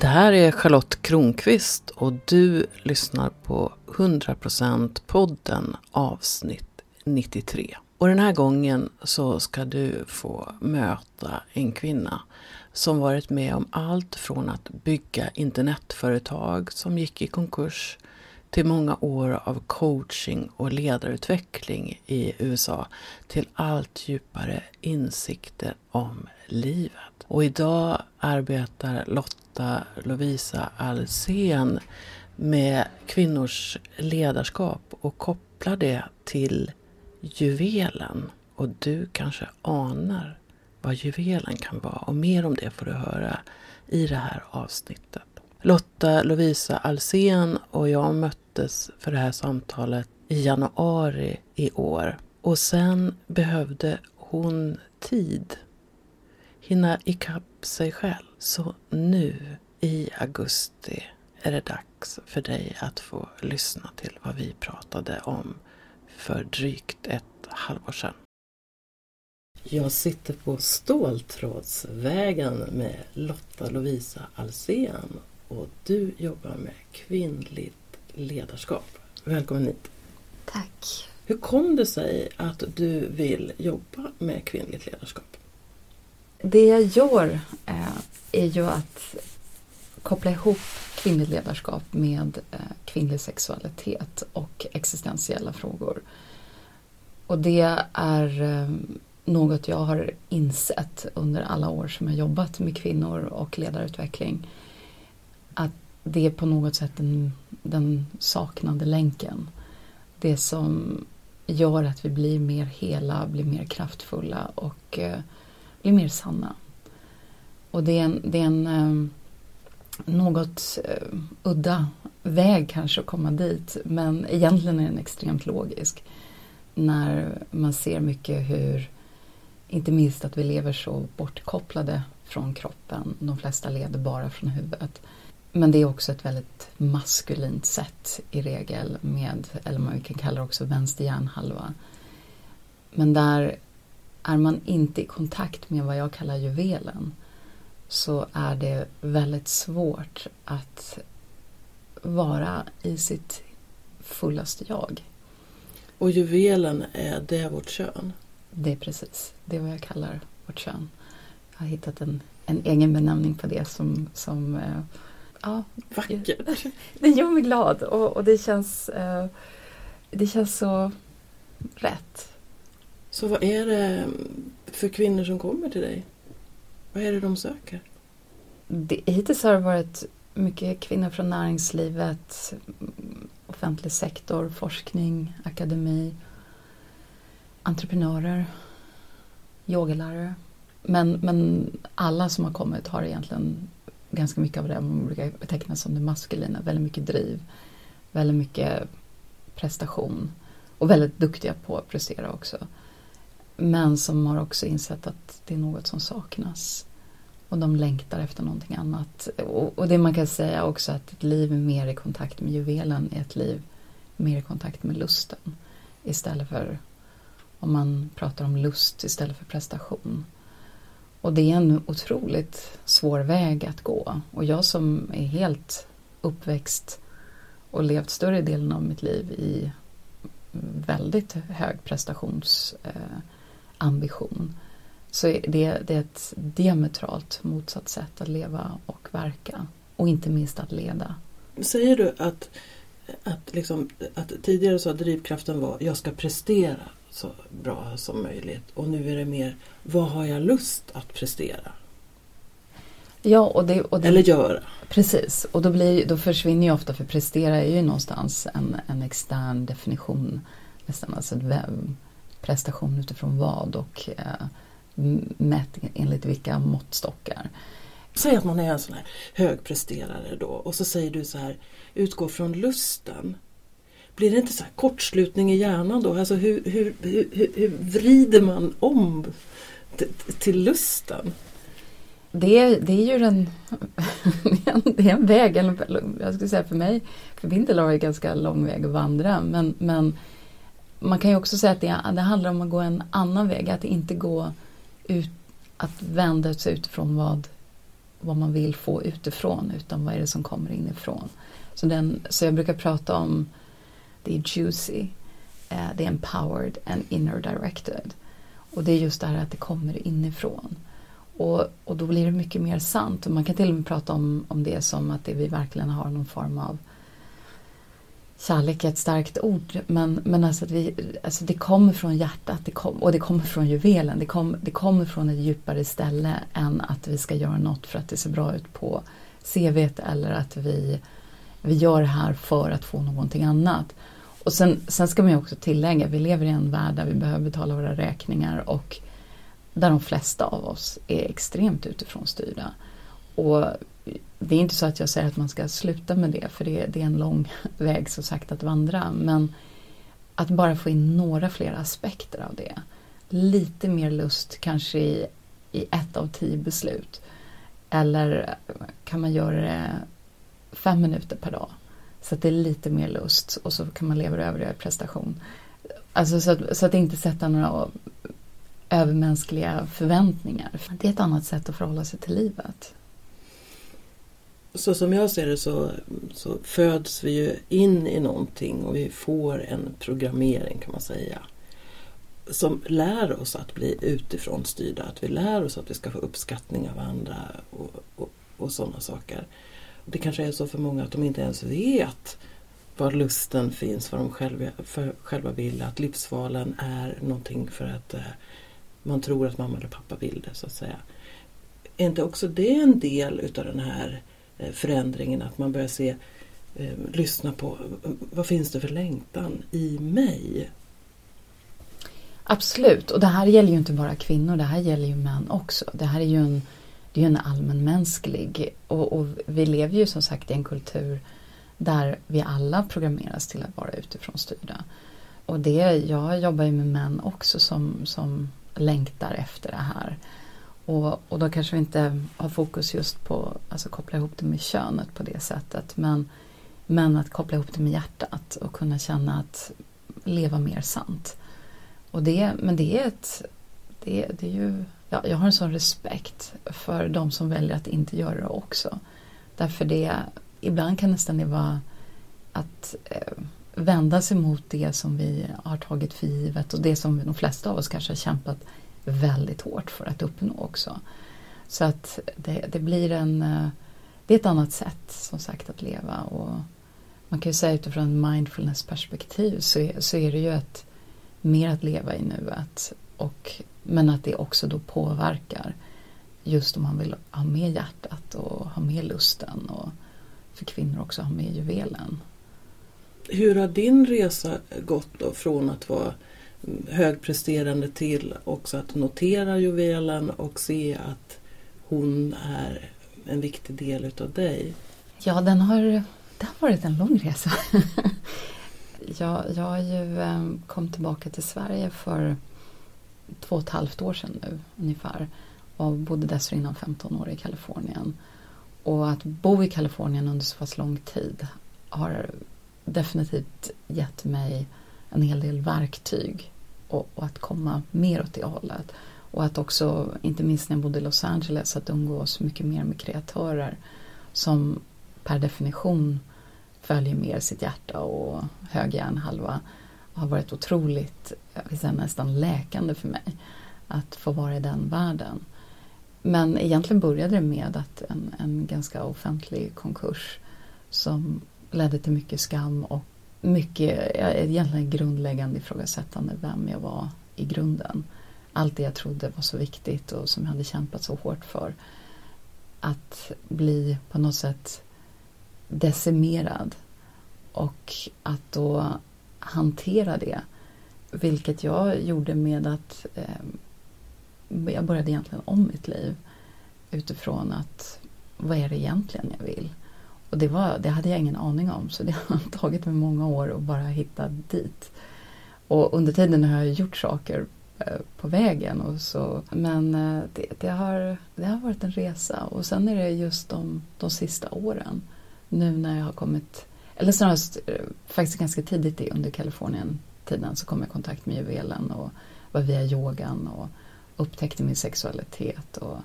Det här är Charlotte Kronqvist och du lyssnar på 100% podden avsnitt 93. Och den här gången så ska du få möta en kvinna som varit med om allt från att bygga internetföretag som gick i konkurs till många år av coaching och ledarutveckling i USA till allt djupare insikter om livet. Och idag arbetar Lotta Lovisa Alsen med kvinnors ledarskap och kopplar det till juvelen. Och du kanske anar vad juvelen kan vara och mer om det får du höra i det här avsnittet. Lotta Lovisa Alsen och jag möttes för det här samtalet i januari i år. Och sen behövde hon tid. Hinna ikapp sig själv. Så nu i augusti är det dags för dig att få lyssna till vad vi pratade om för drygt ett halvår sedan. Jag sitter på Ståltrådsvägen med Lotta Lovisa Alsen och du jobbar med kvinnligt ledarskap. Välkommen hit! Tack! Hur kom det sig att du vill jobba med kvinnligt ledarskap? Det jag gör eh, är ju att koppla ihop kvinnligt ledarskap med eh, kvinnlig sexualitet och existentiella frågor. Och det är eh, något jag har insett under alla år som jag jobbat med kvinnor och ledarutveckling. Att det är på något sätt den, den saknade länken. Det som gör att vi blir mer hela, blir mer kraftfulla och eh, blir mer sanna. Och det är en, det är en eh, något eh, udda väg kanske att komma dit men egentligen är den extremt logisk. När man ser mycket hur inte minst att vi lever så bortkopplade från kroppen. De flesta lever bara från huvudet. Men det är också ett väldigt maskulint sätt i regel med, eller man kan kalla det också vänster hjärnhalva. Men där är man inte i kontakt med vad jag kallar juvelen så är det väldigt svårt att vara i sitt fullaste jag. Och juvelen, är det vårt kön? Det är precis, det är vad jag kallar vårt kön. Jag har hittat en, en egen benämning på det som, som eh, ja, Vackert! Det gör mig glad och, och det, känns, eh, det känns så rätt. Så vad är det för kvinnor som kommer till dig? Vad är det de söker? Det, hittills har det varit mycket kvinnor från näringslivet, offentlig sektor, forskning, akademi, entreprenörer, yogalärare. Men, men alla som har kommit har egentligen ganska mycket av det man brukar beteckna som det maskulina. Väldigt mycket driv, väldigt mycket prestation och väldigt duktiga på att prestera också. Men som har också insett att det är något som saknas. Och de längtar efter någonting annat. Och, och det man kan säga också att ett liv mer i kontakt med juvelen är ett liv mer i kontakt med lusten. Istället för om man pratar om lust istället för prestation. Och det är en otroligt svår väg att gå. Och jag som är helt uppväxt och levt större delen av mitt liv i väldigt hög prestationsambition. Eh, så det, det är ett diametralt motsatt sätt att leva och verka. Och inte minst att leda. Säger du att, att, liksom, att tidigare så drivkraften var jag ska prestera så bra som möjligt och nu är det mer vad har jag lust att prestera? Ja, och det, och det, Eller göra. Precis, och då, blir, då försvinner ju ofta, för prestera är ju någonstans en, en extern definition. Nästan alltså prestation utifrån vad och eh, mätt enligt vilka måttstockar. Säg att man är en sån här högpresterare då och så säger du så här, utgå från lusten. Blir det inte så kortslutning i hjärnan då? Alltså hur, hur, hur, hur vrider man om till lusten? Det är, det är ju den, det är en väg, eller jag skulle säga för mig, för min del har det en ganska lång väg att vandra. Men, men man kan ju också säga att det, det handlar om att gå en annan väg, att inte gå ut, att vända sig utifrån vad vad man vill få utifrån utan vad är det som kommer inifrån. Så, den, så jag brukar prata om det är juicy, eh, det är empowered and inner directed. Och det är just det här att det kommer inifrån. Och, och då blir det mycket mer sant. Och man kan till och med prata om, om det som att det vi verkligen har någon form av kärlek är ett starkt ord, men, men alltså, att vi, alltså det kommer från hjärtat det kom, och det kommer från juvelen. Det, kom, det kommer från ett djupare ställe än att vi ska göra något för att det ser bra ut på CV eller att vi, vi gör det här för att få någonting annat. Och sen, sen ska man ju också tillägga, vi lever i en värld där vi behöver betala våra räkningar och där de flesta av oss är extremt utifrån styrda. Och det är inte så att jag säger att man ska sluta med det för det, det är en lång väg så sagt att vandra. Men att bara få in några fler aspekter av det. Lite mer lust kanske i, i ett av tio beslut. Eller kan man göra det fem minuter per dag. Så att det är lite mer lust och så kan man leva över det i prestation. Alltså så att, så att inte sätta några övermänskliga förväntningar. Det är ett annat sätt att förhålla sig till livet så som jag ser det så, så föds vi ju in i någonting och vi får en programmering kan man säga. Som lär oss att bli utifrån styrda, att vi lär oss att vi ska få uppskattning av andra och, och, och sådana saker. Det kanske är så för många att de inte ens vet var lusten finns, vad de själva, för, själva vill, att livsvalen är någonting för att eh, man tror att mamma eller pappa vill det så att säga. Är inte också det en del utav den här Eh, Eh, förändringen, att man börjar se, eh, lyssna på vad finns det för längtan i mig? Absolut, och det här gäller ju inte bara kvinnor, det här gäller ju män också. Det här är ju en, det är en allmänmänsklig och, och vi lever ju som sagt i en kultur där vi alla programmeras till att vara utifrån styrda. Och det, jag jobbar ju med män också som, som längtar efter det här. Och, och då kanske vi inte har fokus just på alltså koppla ihop det med könet på det sättet. Men, men att koppla ihop det med hjärtat och kunna känna att leva mer sant. Och det, men det är ett, det, det är ju, ja, jag har en sån respekt för de som väljer att inte göra det också. Därför det, ibland kan nästan det vara att eh, vända sig mot det som vi har tagit för givet och det som de flesta av oss kanske har kämpat väldigt hårt för att uppnå också. Så att det, det blir en eh, det är ett annat sätt som sagt att leva och man kan ju säga utifrån mindfulness perspektiv så är, så är det ju ett mer att leva i nuet och men att det också då påverkar just om man vill ha med hjärtat och ha med lusten och för kvinnor också ha med juvelen. Hur har din resa gått då från att vara högpresterande till också att notera juvelen och se att hon är en viktig del utav dig? Ja, den har, det har varit en lång resa. jag, jag ju, eh, kom tillbaka till Sverige för två och ett halvt år sedan nu ungefär och bodde dessförinnan 15 år i Kalifornien. Och att bo i Kalifornien under så pass lång tid har definitivt gett mig en hel del verktyg och, och, att komma mer åt det hållet. Och att också, inte minst när jag bodde i Los Angeles, att umgås mycket mer med kreatörer som per definition följer mer sitt hjärta och hög hjärnhalva har varit otroligt, jag nästan läkande för mig att få vara i den världen. Men egentligen började det med att en, en ganska offentlig konkurs som ledde till mycket skam och mycket, egentligen grundläggande ifrågasättande vem jag var i grunden. Allt det jag trodde var så viktigt och som jag hade kämpat så hårt för. Att bli på något sätt decimerad och att då hantera det. Vilket jag gjorde med att eh, jag började egentligen om mitt liv utifrån att vad är det egentligen jag vill? Och det, var, det hade jag ingen aning om så det har tagit mig många år att bara hitta dit. Och under tiden har jag gjort saker eh, på vägen. Och så, men eh, det, det, har, det har varit en resa och sen är det just de, de sista åren. Nu när jag har kommit, eller snarast eh, faktiskt ganska tidigt under Kalifornien-tiden så kom jag i kontakt med juvelen och var via yogan och upptäckte min sexualitet. Och,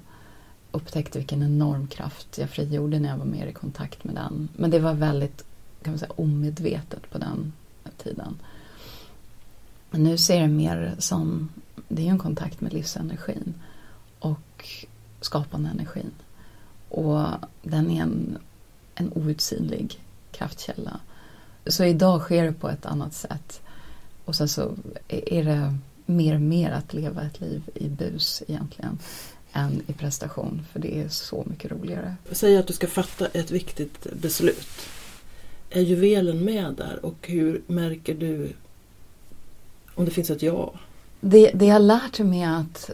upptäckte vilken enorm kraft jag frigjorde när jag var mer i kontakt med den. Men det var väldigt kan man säga, omedvetet på den tiden. Men nu ser jag det mer som, det är en kontakt med livsenergin och skapande energin. Och den är en, en outsinlig kraftkälla. Så idag sker det på ett annat sätt. Och sen så är det mer och mer att leva ett liv i bus egentligen än i prestation för det är så mycket roligare. Säg att du ska fatta ett viktigt beslut. Är juvelen med där och hur märker du om det finns ett ja? Det, det jag lärt mig är att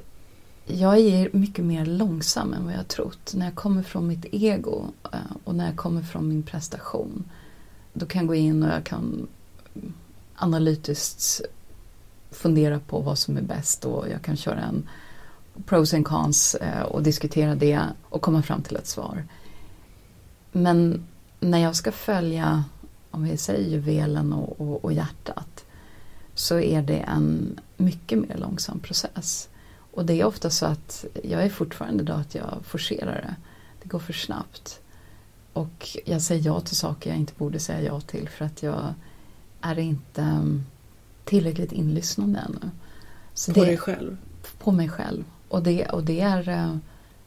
jag är mycket mer långsam än vad jag trott. När jag kommer från mitt ego eh, och när jag kommer från min prestation då kan jag gå in och jag kan analytiskt fundera på vad som är bäst och jag kan köra en pros and cons eh, och diskutera det och komma fram till ett svar. Men när jag ska följa, om vi säger juvelen och, och, och hjärtat, så är det en mycket mer långsam process. Och det är ofta så att jag är fortfarande då att jag forcerar det. Det går för snabbt. Och jag säger ja till saker jag inte borde säga ja till för att jag är inte mm, tillräckligt inlyssnande ännu. Så på det, dig själv? På mig själv. Och det, och det är, eh,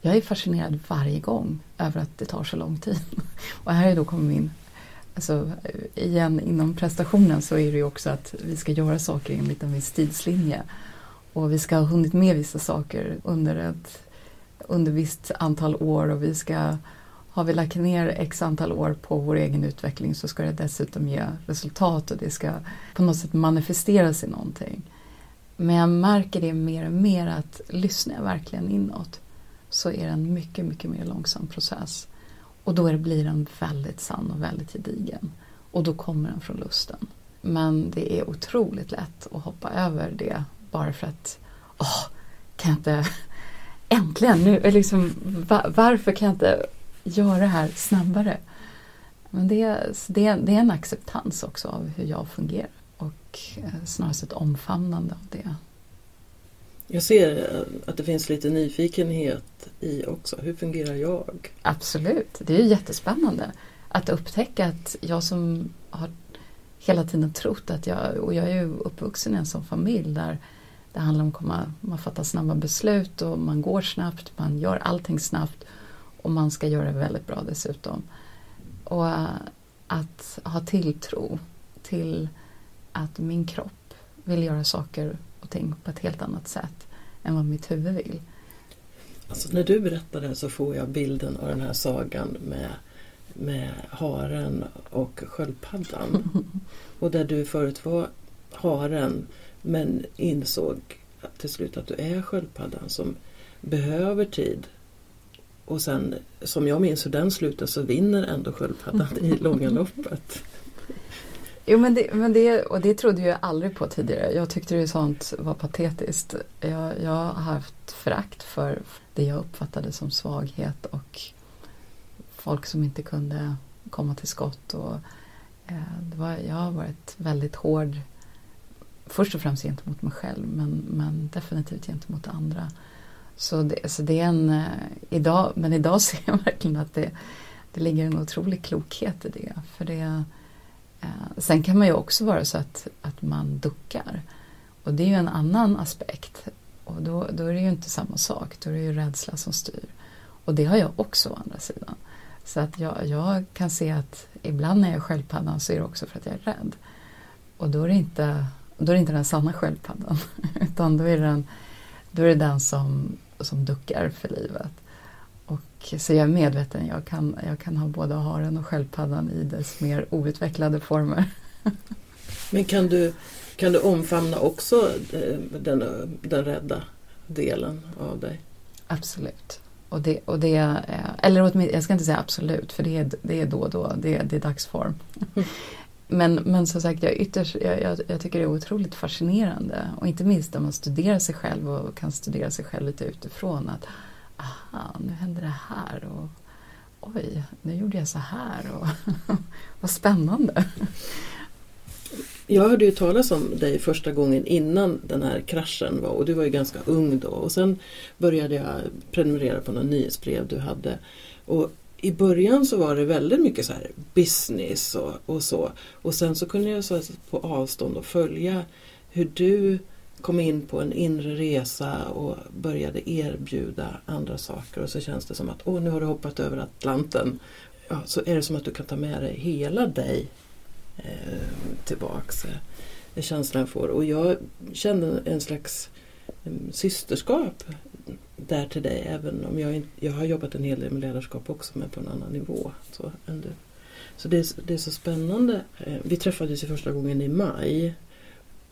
jag är fascinerad varje gång över att det tar så lång tid. Och här är då kommer min, alltså eh, igen inom prestationen så är det ju också att vi ska göra saker enligt en viss tidslinje. Och vi ska ha hunnit med vissa saker under ett under visst antal år och vi ska har vi lagt ner x antal år på vår egen utveckling så ska det dessutom ge resultat och det ska på något sätt manifesteras i någonting. Men jag märker det mer och mer att lyssnar jag verkligen inåt så är det en mycket, mycket mer långsam process. Och då blir den väldigt sann och väldigt gedigen. Och då kommer den från lusten. Men det är otroligt lätt att hoppa över det bara för att åh, kan jag inte äntligen nu, liksom, varför kan jag inte göra det här snabbare? Men det, det, det är en acceptans också av hur jag fungerar och eh, snarast ett omfamnande av det. Jag ser eh, att det finns lite nyfikenhet i också. Hur fungerar jag? Absolut, det är jättespännande att upptäcka att jag som har hela tiden trott att jag, och jag är ju uppvuxen i en sån familj där det handlar om att komma, man fattar snabba beslut och man går snabbt, man gör allting snabbt och man ska göra det väldigt bra dessutom. Och eh, att ha tilltro till att min kropp vill göra saker och ting på ett helt annat sätt än vad mitt huvud vill. Alltså när du berättar det så får jag bilden av den här sagan med, med haren och sköldpaddan. och där du förut var haren men insåg till slut att du är sköldpaddan som behöver tid. Och sen, som jag minns hur den slutar, så vinner ändå sköldpaddan i långa loppet. Jo men det, men det, och det trodde jag aldrig på tidigare. Jag tyckte det sånt var patetiskt. Jag, jag har haft förakt för det jag uppfattade som svaghet och folk som inte kunde komma till skott. Och, eh, det var, jag har varit väldigt hård först och främst gentemot mig själv men, men definitivt gentemot andra. Så det, så det är en, eh, idag, men idag ser jag verkligen att det, det ligger en otrolig klokhet i det. För det Eh, sen kan man ju också vara så att, att man duckar. Och det är ju en annan aspekt. Och då, då är det ju inte samma sak, då är det ju rädsla som styr. Och det har jag också å andra sidan. Så att jag, jag kan se att ibland när jag är sköldpaddan så är det också för att jag är rädd. Och då är det inte, då är det inte den sanna sköldpaddan. Utan då är det den, då är det den som, som duckar för livet. Och, så jag är medveten, jag kan, jag kan ha både haren och sköldpaddan i dess mer outvecklade former. Men kan du, kan du omfamna också eh, den, den rädda delen av dig? Absolut. Och det, och det, eller jag ska inte säga absolut, för det är, det är då och då, det är, det är dagsform. Men, men som sagt, jag, ytterst, jag, jag, jag, tycker det är otroligt fascinerande. Och inte minst när man studerar sig själv och kan studera sig själv lite utifrån. att aha, nu händer det här och oj, nu gjorde jag så här och vad spännande. Jag hörde ju talas om dig första gången innan den här kraschen var och du var ju ganska ung då och sen började jag prenumerera på något nyhetsbrev du hade. Och i början så var det väldigt mycket så här business och, och så. Och sen så kunde jag så på avstånd och följa hur du kom in på en inre resa och började erbjuda andra saker och så känns det som att åh, nu har du hoppat över Atlanten. Ja, så är det som att du kan ta med dig hela dig eh, tillbaks. Eh, det är känslan jag får. Och jag känner en slags eh, systerskap där till dig även om jag, jag har jobbat en hel del med ledarskap också men på en annan nivå. Så, än du. så det, är, det är så spännande. Eh, vi träffades ju första gången i maj.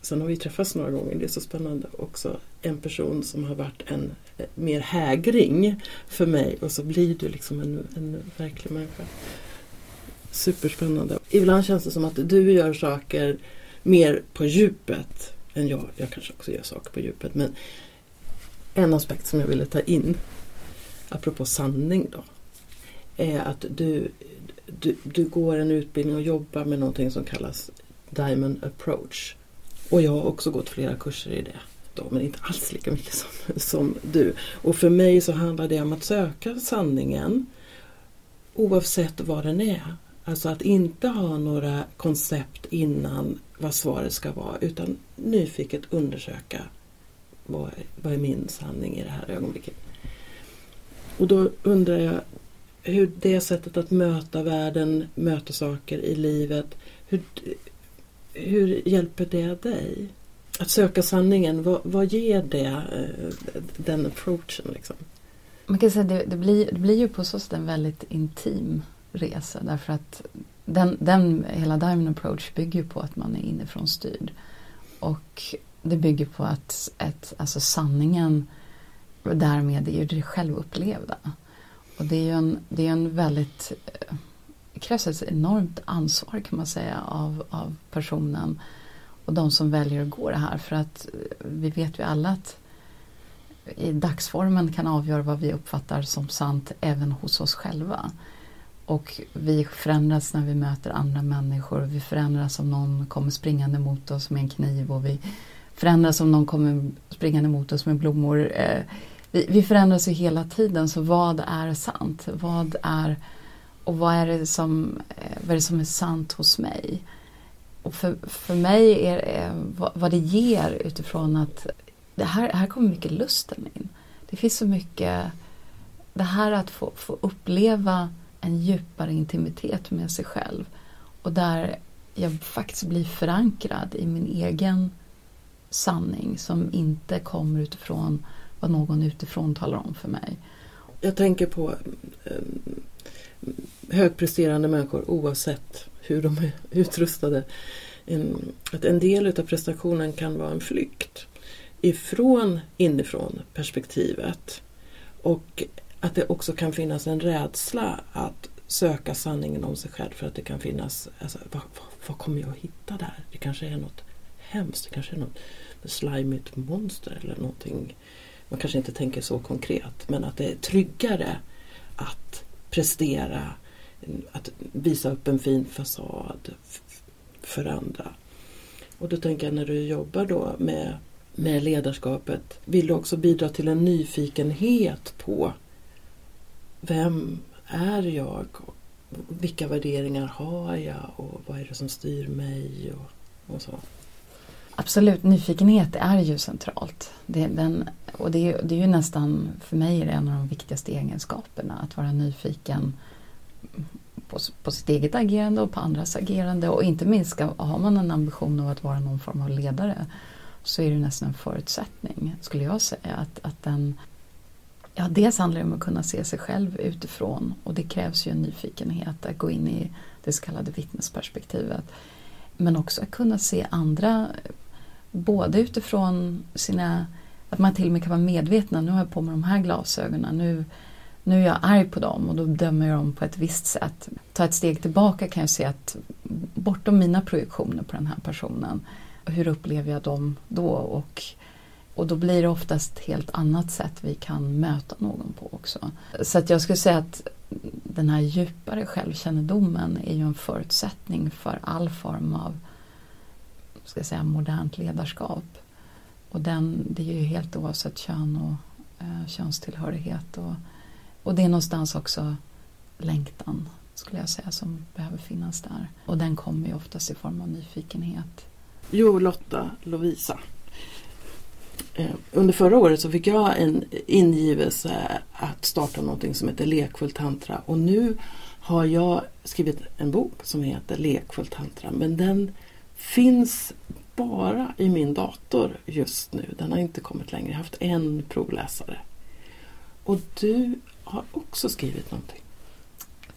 Sen har vi träffats några gånger. Det är så spännande också. En person som har varit en eh, mer hägring för mig och så blir du liksom en, en verklig människa. Superspännande. Ibland känns det som att du gör saker mer på djupet än jag. Jag kanske också gör saker på djupet men en aspekt som jag ville ta in, apropå sanning då, är att du, du, du går en utbildning och jobbar med någonting som kallas Diamond Approach. Och jag har också gått flera kurser i det. Då, men inte alls lika mycket som, som du. Och för mig så handlar det om att söka sanningen oavsett vad den är. Alltså att inte ha några koncept innan vad svaret ska vara utan nyfiket undersöka vad, vad är min sanning i det här ögonblicket. Och då undrar jag hur det sättet att möta världen, möta saker i livet, hur, hur hjälper det dig? Att söka sanningen, vad, vad ger det, eh, den approachen? Liksom? Man kan säga det, det, blir, det blir ju på så sätt en väldigt intim resa därför att den, den, hela Diamond Approach bygger på att man är inifrån styrd. Och det bygger på att ett, alltså sanningen därmed är ju det självupplevda. Och det är ju en, det är en väldigt eh, det krävs ett enormt ansvar kan man säga av, av personen och de som väljer att gå det här för att vi vet ju alla att i dagsformen kan avgöra vad vi uppfattar som sant även hos oss själva. Och vi förändras när vi möter andra människor. Vi förändras om någon kommer springande mot oss med en kniv och vi förändras om någon kommer springande mot oss med blommor. Eh, vi, vi förändras ju hela tiden så vad är sant? Vad är och vad är det som, eh, vad är, det som är sant hos mig? Och för, för mig är eh, vad, vad det ger utifrån att det här, här kommer mycket lusten in. Det finns så mycket, det här att få, få uppleva en djupare intimitet med sig själv och där jag faktiskt blir förankrad i min egen sanning som inte kommer utifrån vad någon utifrån talar om för mig. Jag tänker på eh, högpresterande människor oavsett hur de är utrustade. Att en del av prestationen kan vara en flykt ifrån inifrån perspektivet. Och att det också kan finnas en rädsla att söka sanningen om sig själv för att det kan finnas, alltså, vad, vad, vad kommer jag att hitta där? Det kanske är något hemskt, det kanske är något slimigt monster eller någonting. Man kanske inte tänker så konkret men att det är tryggare att prestera, att visa upp en fin fasad för andra. Och då tänker jag när du jobbar då med, med ledarskapet, vill du också bidra till en nyfikenhet på vem är jag? Vilka värderingar har jag och vad är det som styr mig? Och, och så. Absolut, nyfikenhet är ju centralt. Det, den, och det, det, är ju nästan, för mig är det en av de viktigaste egenskaperna, att vara nyfiken på, på sitt eget agerande och på andras agerande. Och inte minst ska, har man en ambition av att vara någon form av ledare så är det nästan en förutsättning, skulle jag säga, att, att den Ja, dels handlar det om att kunna se sig själv utifrån och det krävs ju en nyfikenhet att gå in i det så kallade vittnesperspektivet. Men också att kunna se andra både utifrån sina, att man till och med kan vara medvetna. nu har jag på mig de här glasögonen, nu, nu är jag arg på dem och då dömer jag dem på ett visst sätt. Ta ett steg tillbaka kan jag se att bortom mina projektioner på den här personen, hur upplever jag dem då? Och, och då blir det oftast ett helt annat sätt vi kan möta någon på också. Så att jag skulle säga att den här djupare självkännedomen är ju en förutsättning för all form av ska jag säga, modernt ledarskap. Och den, det är ju helt oavsett kön och eh, könstillhörighet. Och, och det är någonstans också längtan skulle jag säga som behöver finnas där. Och den kommer ju oftast i form av nyfikenhet. Jo, Lotta Lovisa. Eh, under förra året så fick jag en ingivelse att starta någonting som heter Lekfull tantra och nu har jag skrivit en bok som heter Lekfull tantra men den finns bara i min dator just nu. Den har inte kommit längre. Jag har haft en provläsare. Och du har också skrivit någonting.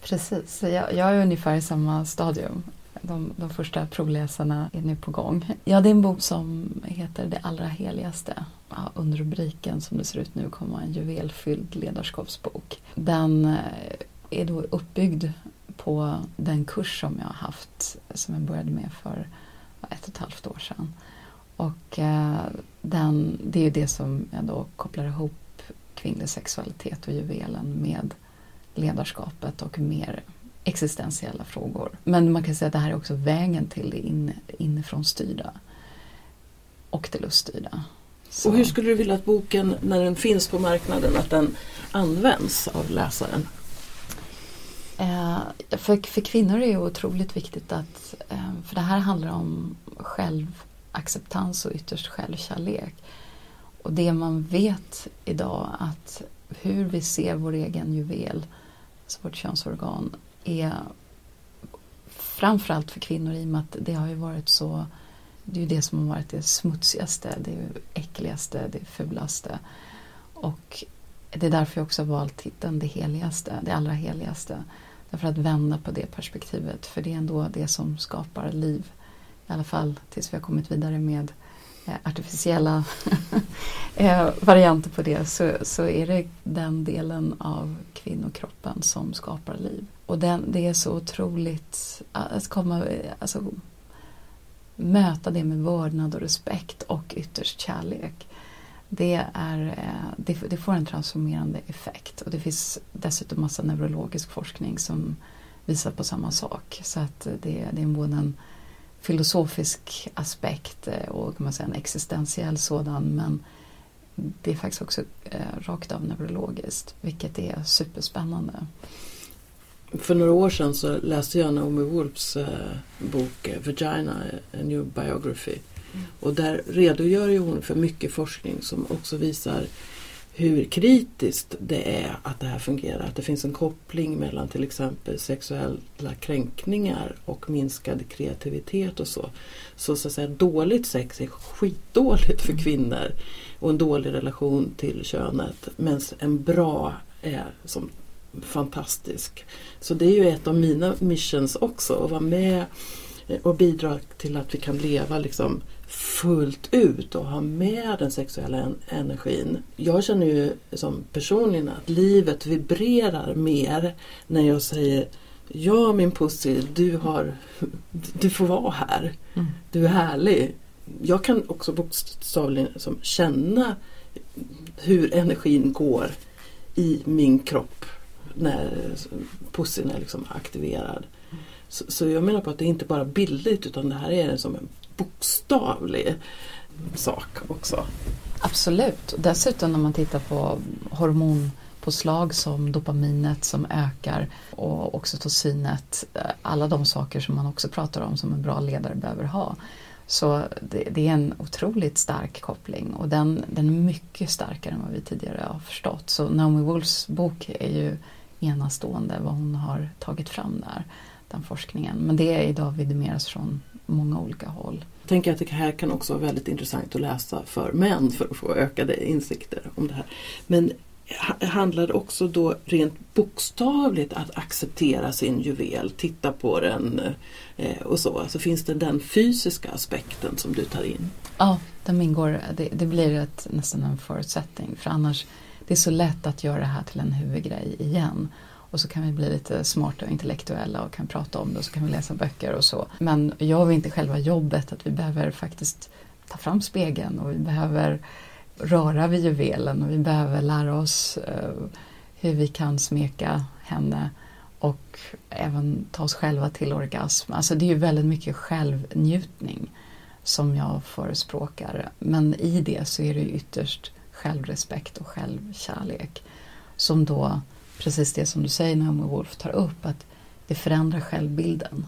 Precis, jag, jag är ungefär i samma stadium. De, de första provläsarna är nu på gång. Ja, det är en bok som heter Det allra heligaste. Ja, under rubriken som det ser ut nu kommer en juvelfylld ledarskapsbok. Den eh, är då uppbyggd på den kurs som jag har haft som jag började med för ett och ett halvt år sedan. Och eh, den, det är ju det som jag då kopplar ihop kvinnlig sexualitet och juvelen med ledarskapet och mer existentiella frågor. Men man kan säga att det här är också vägen till det in, inifrån styrda och det luststyrda. Så. Och hur skulle du vilja att boken, när den finns på marknaden, att den används av läsaren? Eh, för, för kvinnor är det otroligt viktigt att, eh, för det här handlar om självacceptans och ytterst självkärlek. Och det man vet idag att hur vi ser vår egen juvel, alltså vårt könsorgan, är framförallt för kvinnor i och med att det har ju varit så det är ju det som har varit det smutsigaste, det äckligaste, det fulaste. Och det är därför jag också valt titeln Det heligaste, det allra heligaste. Därför att vända på det perspektivet, för det är ändå det som skapar liv. I alla fall tills vi har kommit vidare med eh, artificiella eh, varianter på det så, så är det den delen av kvinnokroppen som skapar liv. Och den, det är så otroligt eh, att komma, alltså, möta det med vördnad och respekt och ytterst kärlek. Det, är, eh, det, det, får en transformerande effekt och det finns dessutom massa neurologisk forskning som visar på samma sak. Så att det, det är både en filosofisk aspekt eh, och kan man säga, en existentiell sådan men det är faktiskt också eh, rakt av neurologiskt vilket är superspännande. För några år sedan så läste jag Naomi Wolfs bok Vagina, A New Biography. Och där redogör ju hon för mycket forskning som också visar hur kritiskt det är att det här fungerar. Att det finns en koppling mellan till exempel sexuella kränkningar och minskad kreativitet och så. Så, så att säga, dåligt sex är skitdåligt för mm. kvinnor och en dålig relation till könet. Men en bra är som fantastisk. Så det är ju ett av mina missions också, att vara med och bidra till att vi kan leva liksom fullt ut och ha med den sexuella energin. Jag känner ju som personligen att livet vibrerar mer när jag säger Ja min pussy, du, har, du får vara här. Mm. Du är härlig. Jag kan också bokstavligen som känna hur energin går i min kropp när pussyn är liksom aktiverad. Så, så, jag menar på att det är inte bara bildligt utan det här är som en bokstavlig sak också. Absolut. Dessutom när man tittar på hormonpåslag som dopaminet som ökar och oxytocinet. Eh, alla de saker som man också pratar om som en bra ledare behöver ha. Så det, det, är en otroligt stark koppling och den, den är mycket starkare än vad vi tidigare har förstått. Så Naomi Wolfs bok är ju enastående vad hon har tagit fram där, den forskningen. Men det är idag vidimeras från många olika håll. Jag tänker att det här kan också vara väldigt intressant att läsa för män för att få ökade insikter om det här. Men handlar det också då rent bokstavligt att acceptera sin juvel, titta på den eh, och så. Alltså finns det den fysiska aspekten som du tar in? Ja, den ingår. Det, det blir ett, nästan en förutsättning för annars det är så lätt att göra det här till en huvudgrej igen. Och så kan vi bli lite smarta och intellektuella och kan prata om det och så kan vi läsa böcker och så. Men gör vi inte själva jobbet att vi behöver faktiskt ta fram spegeln och vi behöver röra vid juvelen och vi behöver lära oss eh, hur vi kan smeka henne och även ta oss själva till orgasm. Alltså det är ju väldigt mycket självnjutning som jag förespråkar. Men i det så är det ytterst självrespekt och självkärlek som då, precis det som du säger Naomi Wolf tar upp, att det förändrar självbilden.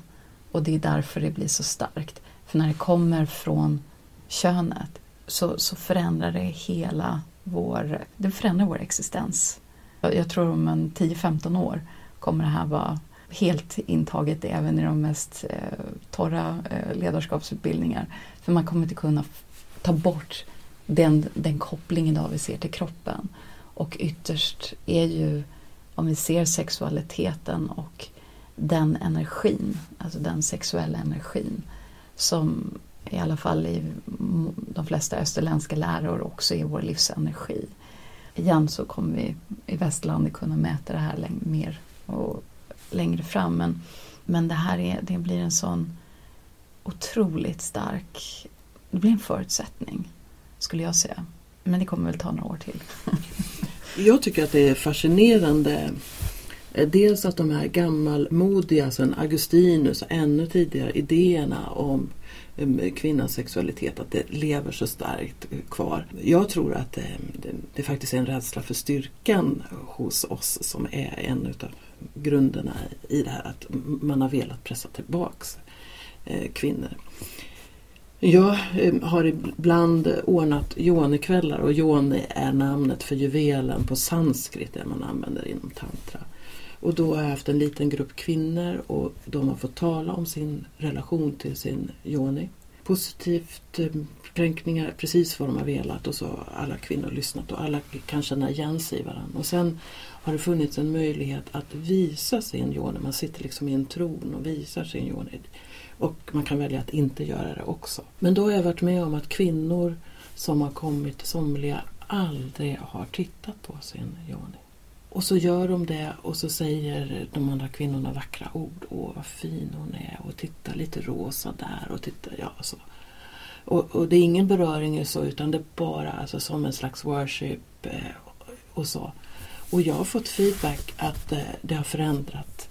Och det är därför det blir så starkt. För när det kommer från könet så, så förändrar det hela vår, det förändrar vår existens. Jag tror om en 10-15 år kommer det här vara helt intaget även i de mest eh, torra eh, ledarskapsutbildningar. För man kommer inte kunna ta bort den, den koppling idag vi ser till kroppen. Och ytterst är ju, om vi ser sexualiteten och den energin, alltså den sexuella energin som i alla fall i de flesta österländska läror också är vår livsenergi. Igen så kommer vi i västlandet kunna mäta det här mer och längre fram men, men det här är, det blir en sån otroligt stark, det blir en förutsättning skulle jag säga. Men det kommer väl ta några år till. jag tycker att det är fascinerande eh, dels att de här gammalmodiga, alltså sen Augustinus och ännu tidigare idéerna om eh, kvinnans sexualitet, att det lever så starkt eh, kvar. Jag tror att det, det, det faktiskt är en rädsla för styrkan hos oss som är en av grunderna i det här att man har velat pressa tillbaks kvinnor. Jag eh, har ibland ordnat yonikvällar och yoni är namnet för juvelen på sanskrit, det man använder inom tantra. Och då har jag haft en liten grupp kvinnor och de har fått tala om sin relation till sin yoni. Positivt, eh, kränkningar, precis vad de har velat och så har alla kvinnor lyssnat och alla kan känna igen sig i varandra. Och sen har det funnits en möjlighet att visa sin yoni. Man sitter liksom i en tron och visar sin yoni. Och man kan välja att inte göra det också. Men då har jag varit med om att kvinnor som har kommit, somliga, aldrig har tittat på sin yoni. Och så gör de det och så säger de andra kvinnorna vackra ord. Åh vad fin hon är och titta lite rosa där och titta, ja så. Och, och det är ingen beröring så utan det är bara alltså, som en slags worship eh, och så. Och jag har fått feedback att eh, det har förändrat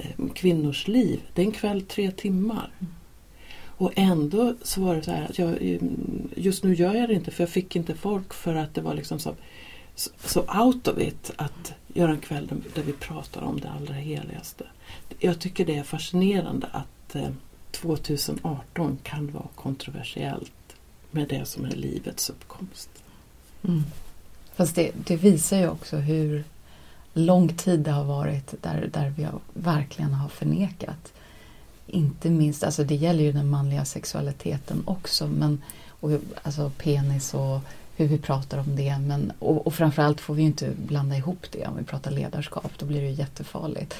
Eh, kvinnors liv. Det är en kväll tre timmar. Och ändå så var det så här att jag, eh, just nu gör jag det inte för jag fick inte folk för att det var liksom så så out of it att göra en kväll där vi pratar om det allra heligaste. Jag tycker det är fascinerande att eh, 2018 kan vara kontroversiellt med det som är livets uppkomst. Mm. Fast det, det, visar ju också hur lång tid det har varit där, där vi har, verkligen har förnekat. Inte minst, alltså det gäller ju den manliga sexualiteten också, men och, alltså penis och hur vi pratar om det. Men, och, och framförallt får vi inte blanda ihop det om vi pratar ledarskap, då blir det jättefarligt.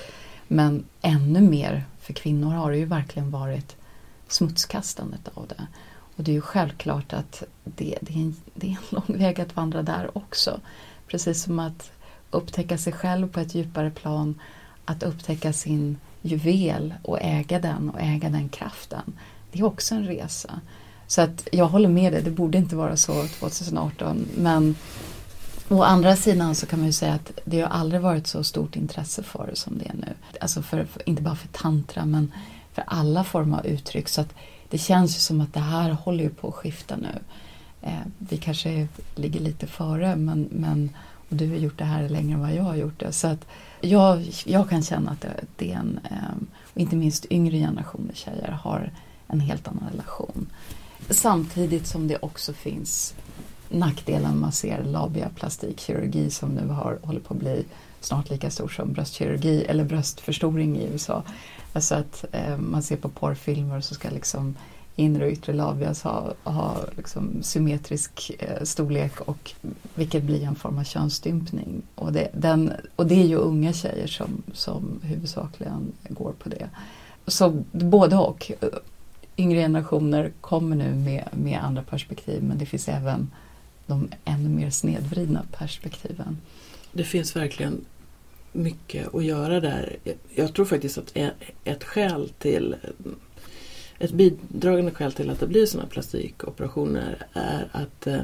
Men ännu mer för kvinnor har det ju verkligen varit smutskastandet av det. Och det är ju självklart att det, det, är en, det är en lång väg att vandra där också. Precis som att upptäcka sig själv på ett djupare plan, att upptäcka sin juvel och äga den och äga den kraften. Det är också en resa. Så att jag håller med dig, det borde inte vara så 2018. Men å andra sidan så kan man ju säga att det har aldrig varit så stort intresse för det som det är nu. Alltså för, för, inte bara för tantra men för alla former av uttryck. Så att det känns ju som att det här håller ju på att skifta nu. Eh, vi kanske ligger lite före men, men och du har gjort det här längre än vad jag har gjort det. Så att jag, jag kan känna att det, det är en, ehm, och inte minst yngre generationer tjejer har en helt annan relation. Samtidigt som det också finns nackdelar man ser labiaplastikkirurgi som nu har, håller på att bli snart lika stor som bröstkirurgi eller bröstförstoring i USA. Alltså att eh, man ser på porrfilmer och så ska liksom inre och yttre labias ha, ha liksom symmetrisk eh, storlek och vilket blir en form av könsstympning. Och det, den, och det är ju unga tjejer som, som huvudsakligen går på det. Så både och yngre generationer kommer nu med, med andra perspektiv men det finns även de ännu mer snedvridna perspektiven. Det finns verkligen mycket att göra där. Jag tror faktiskt att e, ett skäl till ett bidragande skäl till att det blir sådana plastikoperationer är att eh,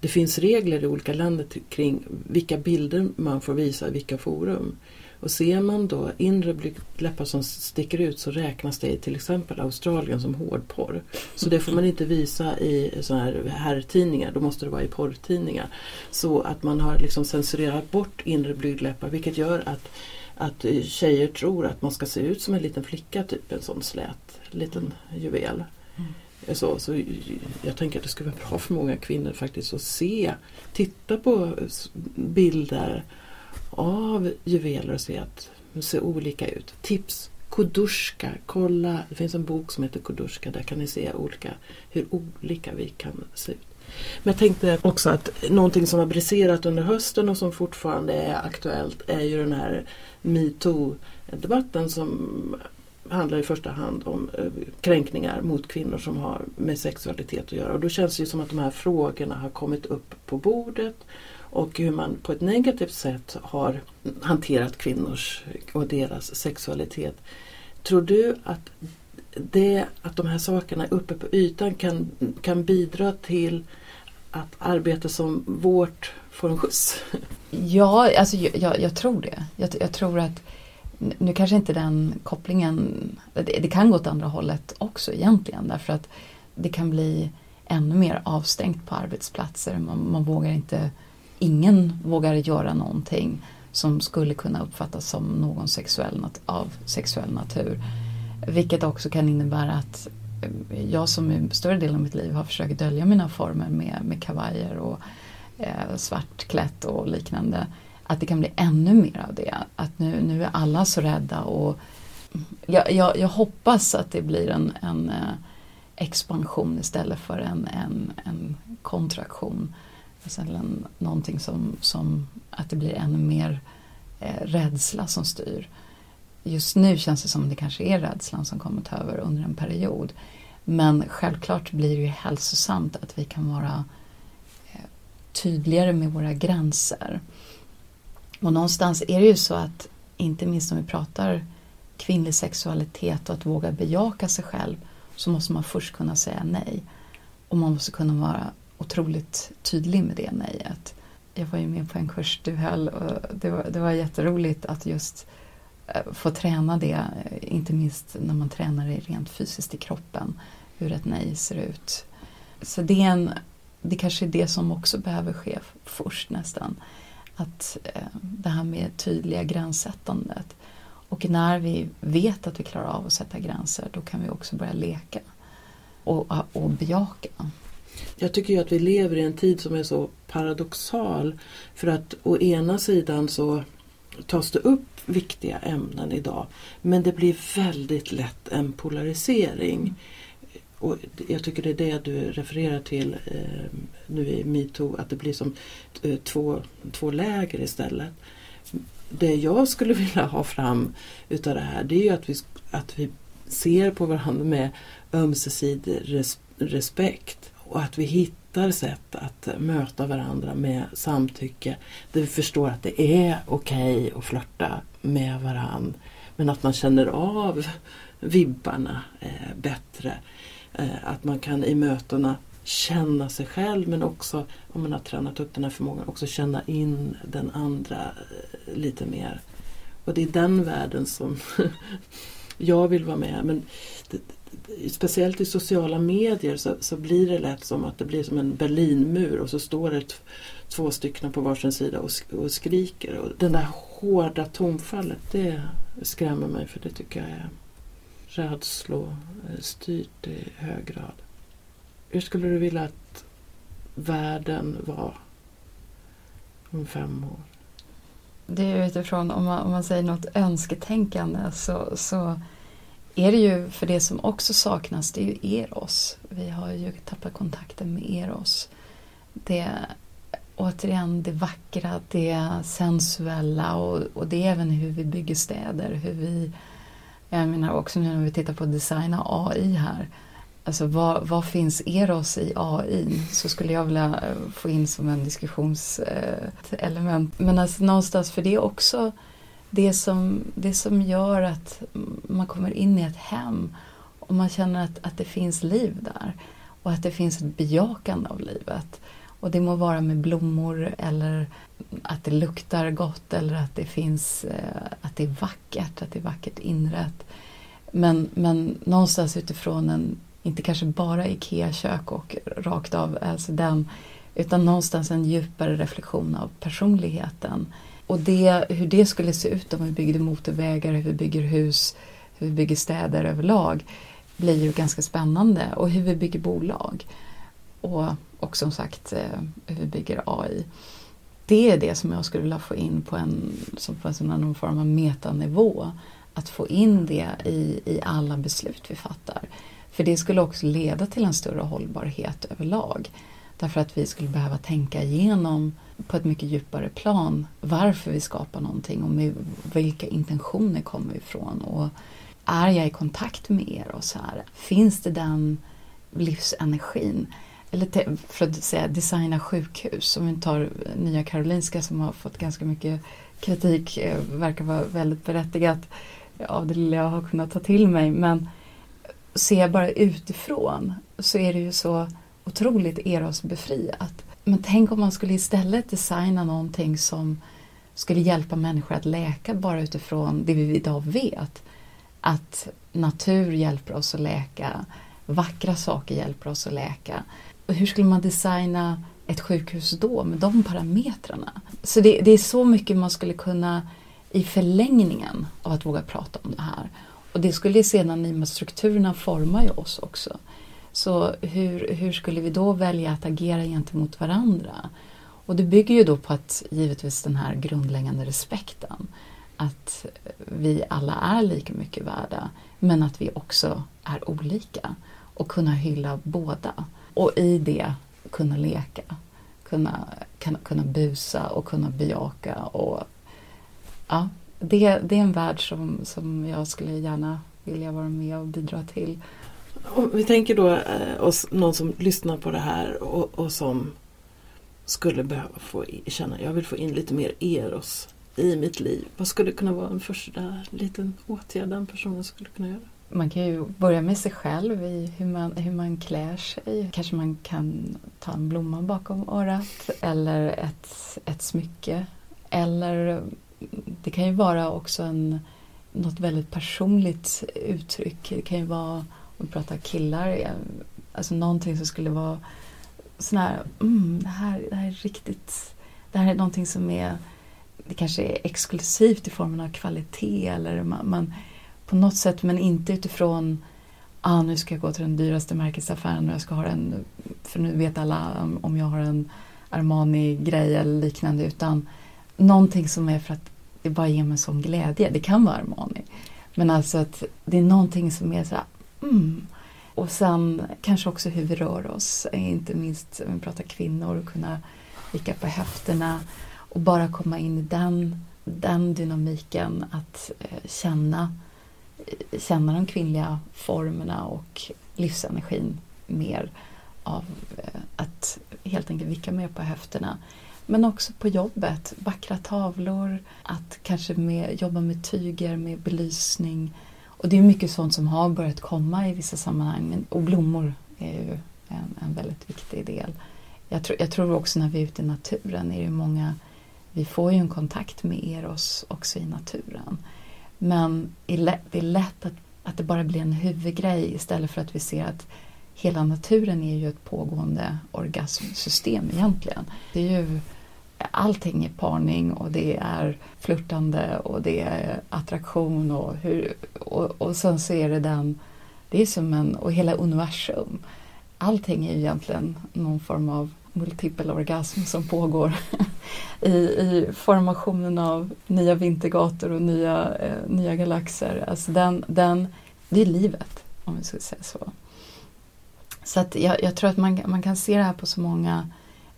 det finns regler i olika länder kring vilka bilder man får visa i vilka forum. Och ser man då inre blygdläppar som sticker ut så räknas det i till exempel Australien som hårdporr. Så det får man inte visa i sådana här herrtidningar, då måste det vara i porrtidningar. Så att man har liksom censurerat bort inre blygdläppar vilket gör att att tjejer tror att man ska se ut som en liten flicka, typ en sån slät liten juvel. Mm. Så, så jag tänker att det skulle vara bra för många kvinnor faktiskt att se, titta på bilder av juveler och se att de ser olika ut. Tips! Kudushka, kolla! Det finns en bok som heter Kudushka, där kan ni se olika, hur olika vi kan se ut. Men jag tänkte också att någonting som har briserat under hösten och som fortfarande är aktuellt är ju den här metoo-debatten som handlar i första hand om eh, kränkningar mot kvinnor som har med sexualitet att göra. Och då känns det som att de här frågorna har kommit upp på bordet och hur man på ett negativt sätt har hanterat kvinnors och deras sexualitet. Tror du att, det, att de här sakerna uppe på ytan kan, kan bidra till att arbete som vårt får en skjuts? Ja, alltså jag, jag tror det. Jag, jag, tror att nu kanske inte den kopplingen, det, det, kan gå åt andra hållet också egentligen därför att det kan bli ännu mer avstängt på arbetsplatser. Man, man vågar inte, ingen vågar göra någonting som skulle kunna uppfattas som någon sexuell, av sexuell natur. Vilket också kan innebära att eh, jag som i större delen av mitt liv har försökt dölja mina former med, med kavajer och eh, svartklätt och liknande. Att det kan bli ännu mer av det. Att nu, nu är alla så rädda och jag, jag, jag hoppas att det blir en, en eh, expansion istället för en, en, en kontraktion. Alltså en, någonting som, som att det blir ännu mer eh, rädsla som styr just nu känns det som att det kanske är rädslan som kommer ta över under en period. Men självklart blir det ju hälsosamt att vi kan vara eh, tydligare med våra gränser. Och någonstans är det ju så att, inte minst om vi pratar kvinnlig sexualitet och att våga bejaka sig själv, så måste man först kunna säga nej. Och man måste kunna vara otroligt tydlig med det nejet. Jag var ju med på en kurs du höll och det var, det var jätteroligt att just eh, få träna det, eh, inte minst när man tränar det rent fysiskt i kroppen, hur ett nej ser ut. Så det, är en, det kanske är det som också behöver ske först nästan. Att eh, det här med tydliga gränssättandet. Och när vi vet att vi klarar av att sätta gränser, då kan vi också börja leka och, och bejaka. Jag tycker ju att vi lever i en tid som är så paradoxal. För att å ena sidan så tas det upp viktiga ämnen idag. Men det blir väldigt lätt en polarisering. Och jag tycker det är det du refererar till eh, nu i metoo, att det blir som eh, två, två läger istället. Det jag skulle vilja ha fram utav det här det är ju att vi, att vi ser på varandra med ömsesidig res, respekt och att vi hittar sätt att möta varandra med samtycke där vi förstår att det är okej okay att flörta med varandra Men att man känner av vibbarna eh, bättre. Eh, att man kan i mötena känna sig själv men också, om man har tränat upp den här förmågan, också känna in den andra eh, lite mer. Och det är den världen som jag vill vara med. Men det, speciellt i sociala medier så, så, blir det lätt som att det blir som en Berlinmur och så står det två stycken på varsin sida och, och skriker. Och den där hårda tonfallet det skrämmer mig för det tycker jag är rädslostyrt eh, i hög grad. Hur skulle du vilja att världen var om fem år? Det är utifrån, om man, om man säger något önsketänkande så, så är det ju, för det som också saknas, det är ju Eros. Vi har ju tappat kontakten med Eros. Det återigen det vackra, det sensuella och, och det är även hur vi bygger städer. Hur vi, jag menar också nu när vi tittar på designa AI här. Alltså vad, vad finns Eros i AI? Så skulle jag vilja eh, få in som en diskussionselement. Men alltså någonstans, för det är också det som, det som gör att man kommer in i ett hem och man känner att, att det finns liv där och att det finns ett bejakande av livet. Och det må vara med blommor eller att det luktar gott eller att det finns, eh, att det är vackert, att det är vackert inrett. Men, men någonstans utifrån en, inte kanske bara IKEA-kök och rakt av, alltså den, utan någonstans en djupare reflektion av personligheten. Och det, hur det skulle se ut om vi byggde motorvägar, hur vi bygger hus, hur vi bygger städer överlag blir ju ganska spännande och hur vi bygger bolag. Och, och som sagt eh, hur vi bygger AI. Det är det som jag skulle vilja få in på en, som på en någon form av metanivå. Att få in det i, i alla beslut vi fattar. För det skulle också leda till en större hållbarhet överlag. Därför att vi skulle behöva tänka igenom på ett mycket djupare plan varför vi skapar någonting och med vilka intentioner kommer vi ifrån. Och är jag i kontakt med er och så här, finns det den livsenergin? Eller för att säga designa sjukhus, om vi tar Nya Karolinska som har fått ganska mycket kritik, eh, verkar vara väldigt berättigat av det lilla jag har kunnat ta till mig. Men ser jag bara utifrån så är det ju så otroligt erosbefriat. Men tänk om man skulle istället designa någonting som skulle hjälpa människor att läka bara utifrån det vi idag vet. Att natur hjälper oss att läka, vackra saker hjälper oss att läka. Hur skulle man designa ett sjukhus då med de parametrarna? Så det, det är så mycket man skulle kunna i förlängningen av att våga prata om det här. Och det skulle sedan i och med strukturerna forma ju oss också. Så hur, hur skulle vi då välja att agera gentemot varandra? Och det bygger ju då på att givetvis den här grundläggande respekten. Att vi alla är lika mycket värda men att vi också är olika. Och kunna hylla båda. Och i det kunna leka. Kunna, kunna, kunna busa och kunna bejaka. Och, ja, det, det är en värld som, som jag skulle gärna vilja vara med och bidra till. Om vi tänker då eh, oss, någon som lyssnar på det här och, och som skulle behöva få känna, jag vill få in lite mer eros i mitt liv. Vad skulle kunna vara en första liten åtgärd den personen skulle kunna göra? Man kan ju börja med sig själv i hur man, hur man klär sig. Kanske man kan ta en blomma bakom örat eller ett, ett smycke. Eller det kan ju vara också en, något väldigt personligt uttryck. Det kan ju vara, om vi pratar killar, alltså någonting som skulle vara sån här, mm, det här, det här är riktigt, det här är någonting som är, det kanske är exklusivt i formen av kvalitet eller man, man på något sätt men inte utifrån ah, nu ska jag gå till den dyraste märkesaffären och jag ska ha en, för nu vet alla om jag har en Armani-grej eller liknande utan någonting som är för att det bara ger mig sån glädje. Det kan vara Armani. Men alltså att det är någonting som är så här, mm. Och sen kanske också hur vi rör oss, eh, inte minst om vi pratar kvinnor, kunna vicka på höfterna och bara komma in i den, den dynamiken att eh, känna, känna de kvinnliga formerna och livsenergin mer av eh, att helt enkelt vicka mer på höfterna. Men också på jobbet, vackra tavlor, att kanske med, jobba med tyger, med belysning. Och det är mycket sånt som har börjat komma i vissa sammanhang. Och blommor är ju en, en väldigt viktig del. Jag, tro, jag tror också när vi är ute i naturen är det många, vi får ju en kontakt med Eros också i naturen. Men det är lätt att, att det bara blir en huvudgrej istället för att vi ser att hela naturen är ju ett pågående orgasmsystem egentligen. Det är ju allting är parning och det är flörtande och det är attraktion och, hur, och, och sen så är det den, det är som en, och hela universum. Allting är ju egentligen någon form av multipel orgasm som pågår i, i formationen av nya vintergator och nya, eh, nya galaxer. Alltså den, den, det är livet, om vi ska säga så. Så att jag, jag tror att man, man kan se det här på så många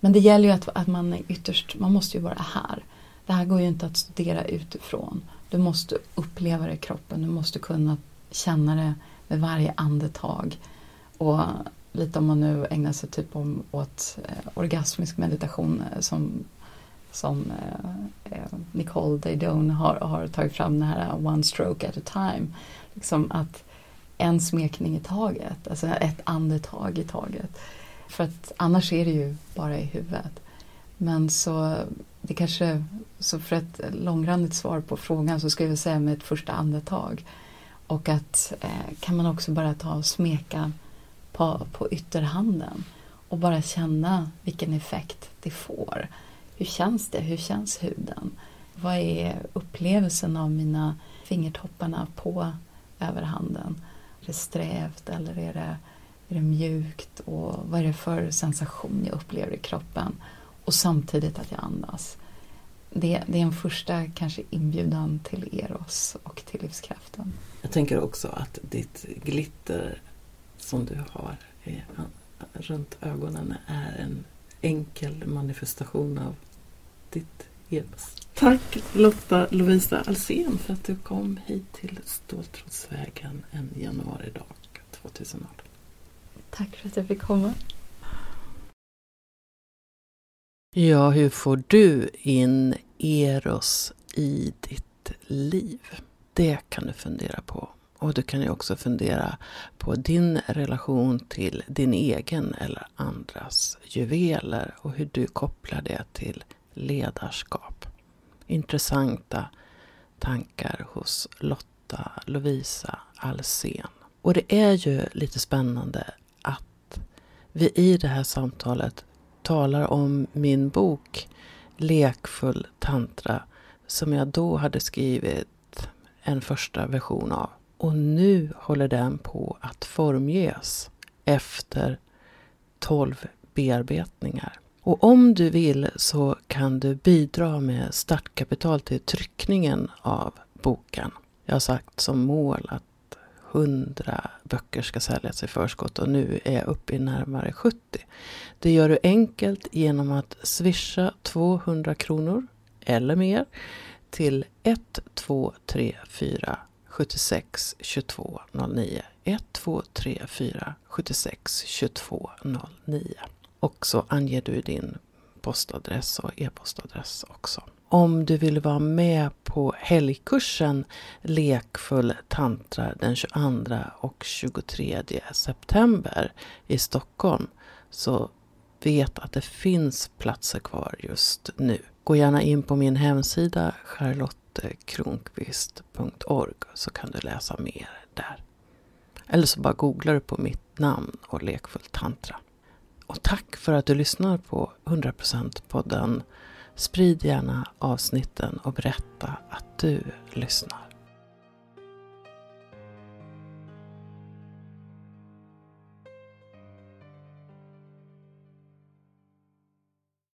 men det gäller ju att, att man är ytterst, man måste ju vara här. Det här går ju inte att studera utifrån. Du måste uppleva det i kroppen, du måste kunna känna det med varje andetag. Och lite om man nu ägnar sig typ om, åt eh, orgasmisk meditation eh, som, som eh, eh Nicole Daydone har, har tagit fram den här eh, One stroke at a time. Liksom att en smekning i taget, alltså ett andetag i taget. För att annars är det ju bara i huvudet. Men så det kanske, så för ett långrandigt svar på frågan så skulle jag säga med ett första andetag. Och att eh, kan man också bara ta och smeka på, på ytterhanden och bara känna vilken effekt det får. Hur känns det? Hur känns huden? Vad är upplevelsen av mina fingertopparna på överhanden? Är det strävt eller är det, är det mjukt? Och vad är det för sensation jag upplever i kroppen? Och samtidigt att jag andas. Det, det är en första kanske inbjudan till Eros och till livskraften. Jag tänker också att ditt glitter som du har runt ögonen är en enkel manifestation av ditt Eros. Tack Lotta Lovisa Alsen för att du kom hit till Ståltrådsvägen en januaridag 2018. Tack för att jag fick komma. Ja, hur får du in Eros i ditt liv? Det kan du fundera på. Och du kan ju också fundera på din relation till din egen eller andras juveler och hur du kopplar det till ledarskap. Intressanta tankar hos Lotta Lovisa Alsen. Och det är ju lite spännande att vi i det här samtalet talar om min bok Lekfull tantra som jag då hade skrivit en första version av. Och nu håller den på att formges efter 12 bearbetningar. Och om du vill så kan du bidra med startkapital till tryckningen av boken. Jag har sagt som mål att 100 böcker ska säljas i förskott och nu är jag uppe i närmare 70. Det gör du enkelt genom att swisha 200 kronor eller mer till 1234 76 22 09. 1234 76 22 09. Och så anger du din postadress och e-postadress också. Om du vill vara med på helgkursen Lekfull tantra den 22 och 23 september i Stockholm så vet att det finns platser kvar just nu. Gå gärna in på min hemsida charlottekronqvist.org så kan du läsa mer där. Eller så bara googlar du på mitt namn och Lekfull tantra. Och tack för att du lyssnar på 100% podden Sprid gärna avsnitten och berätta att du lyssnar.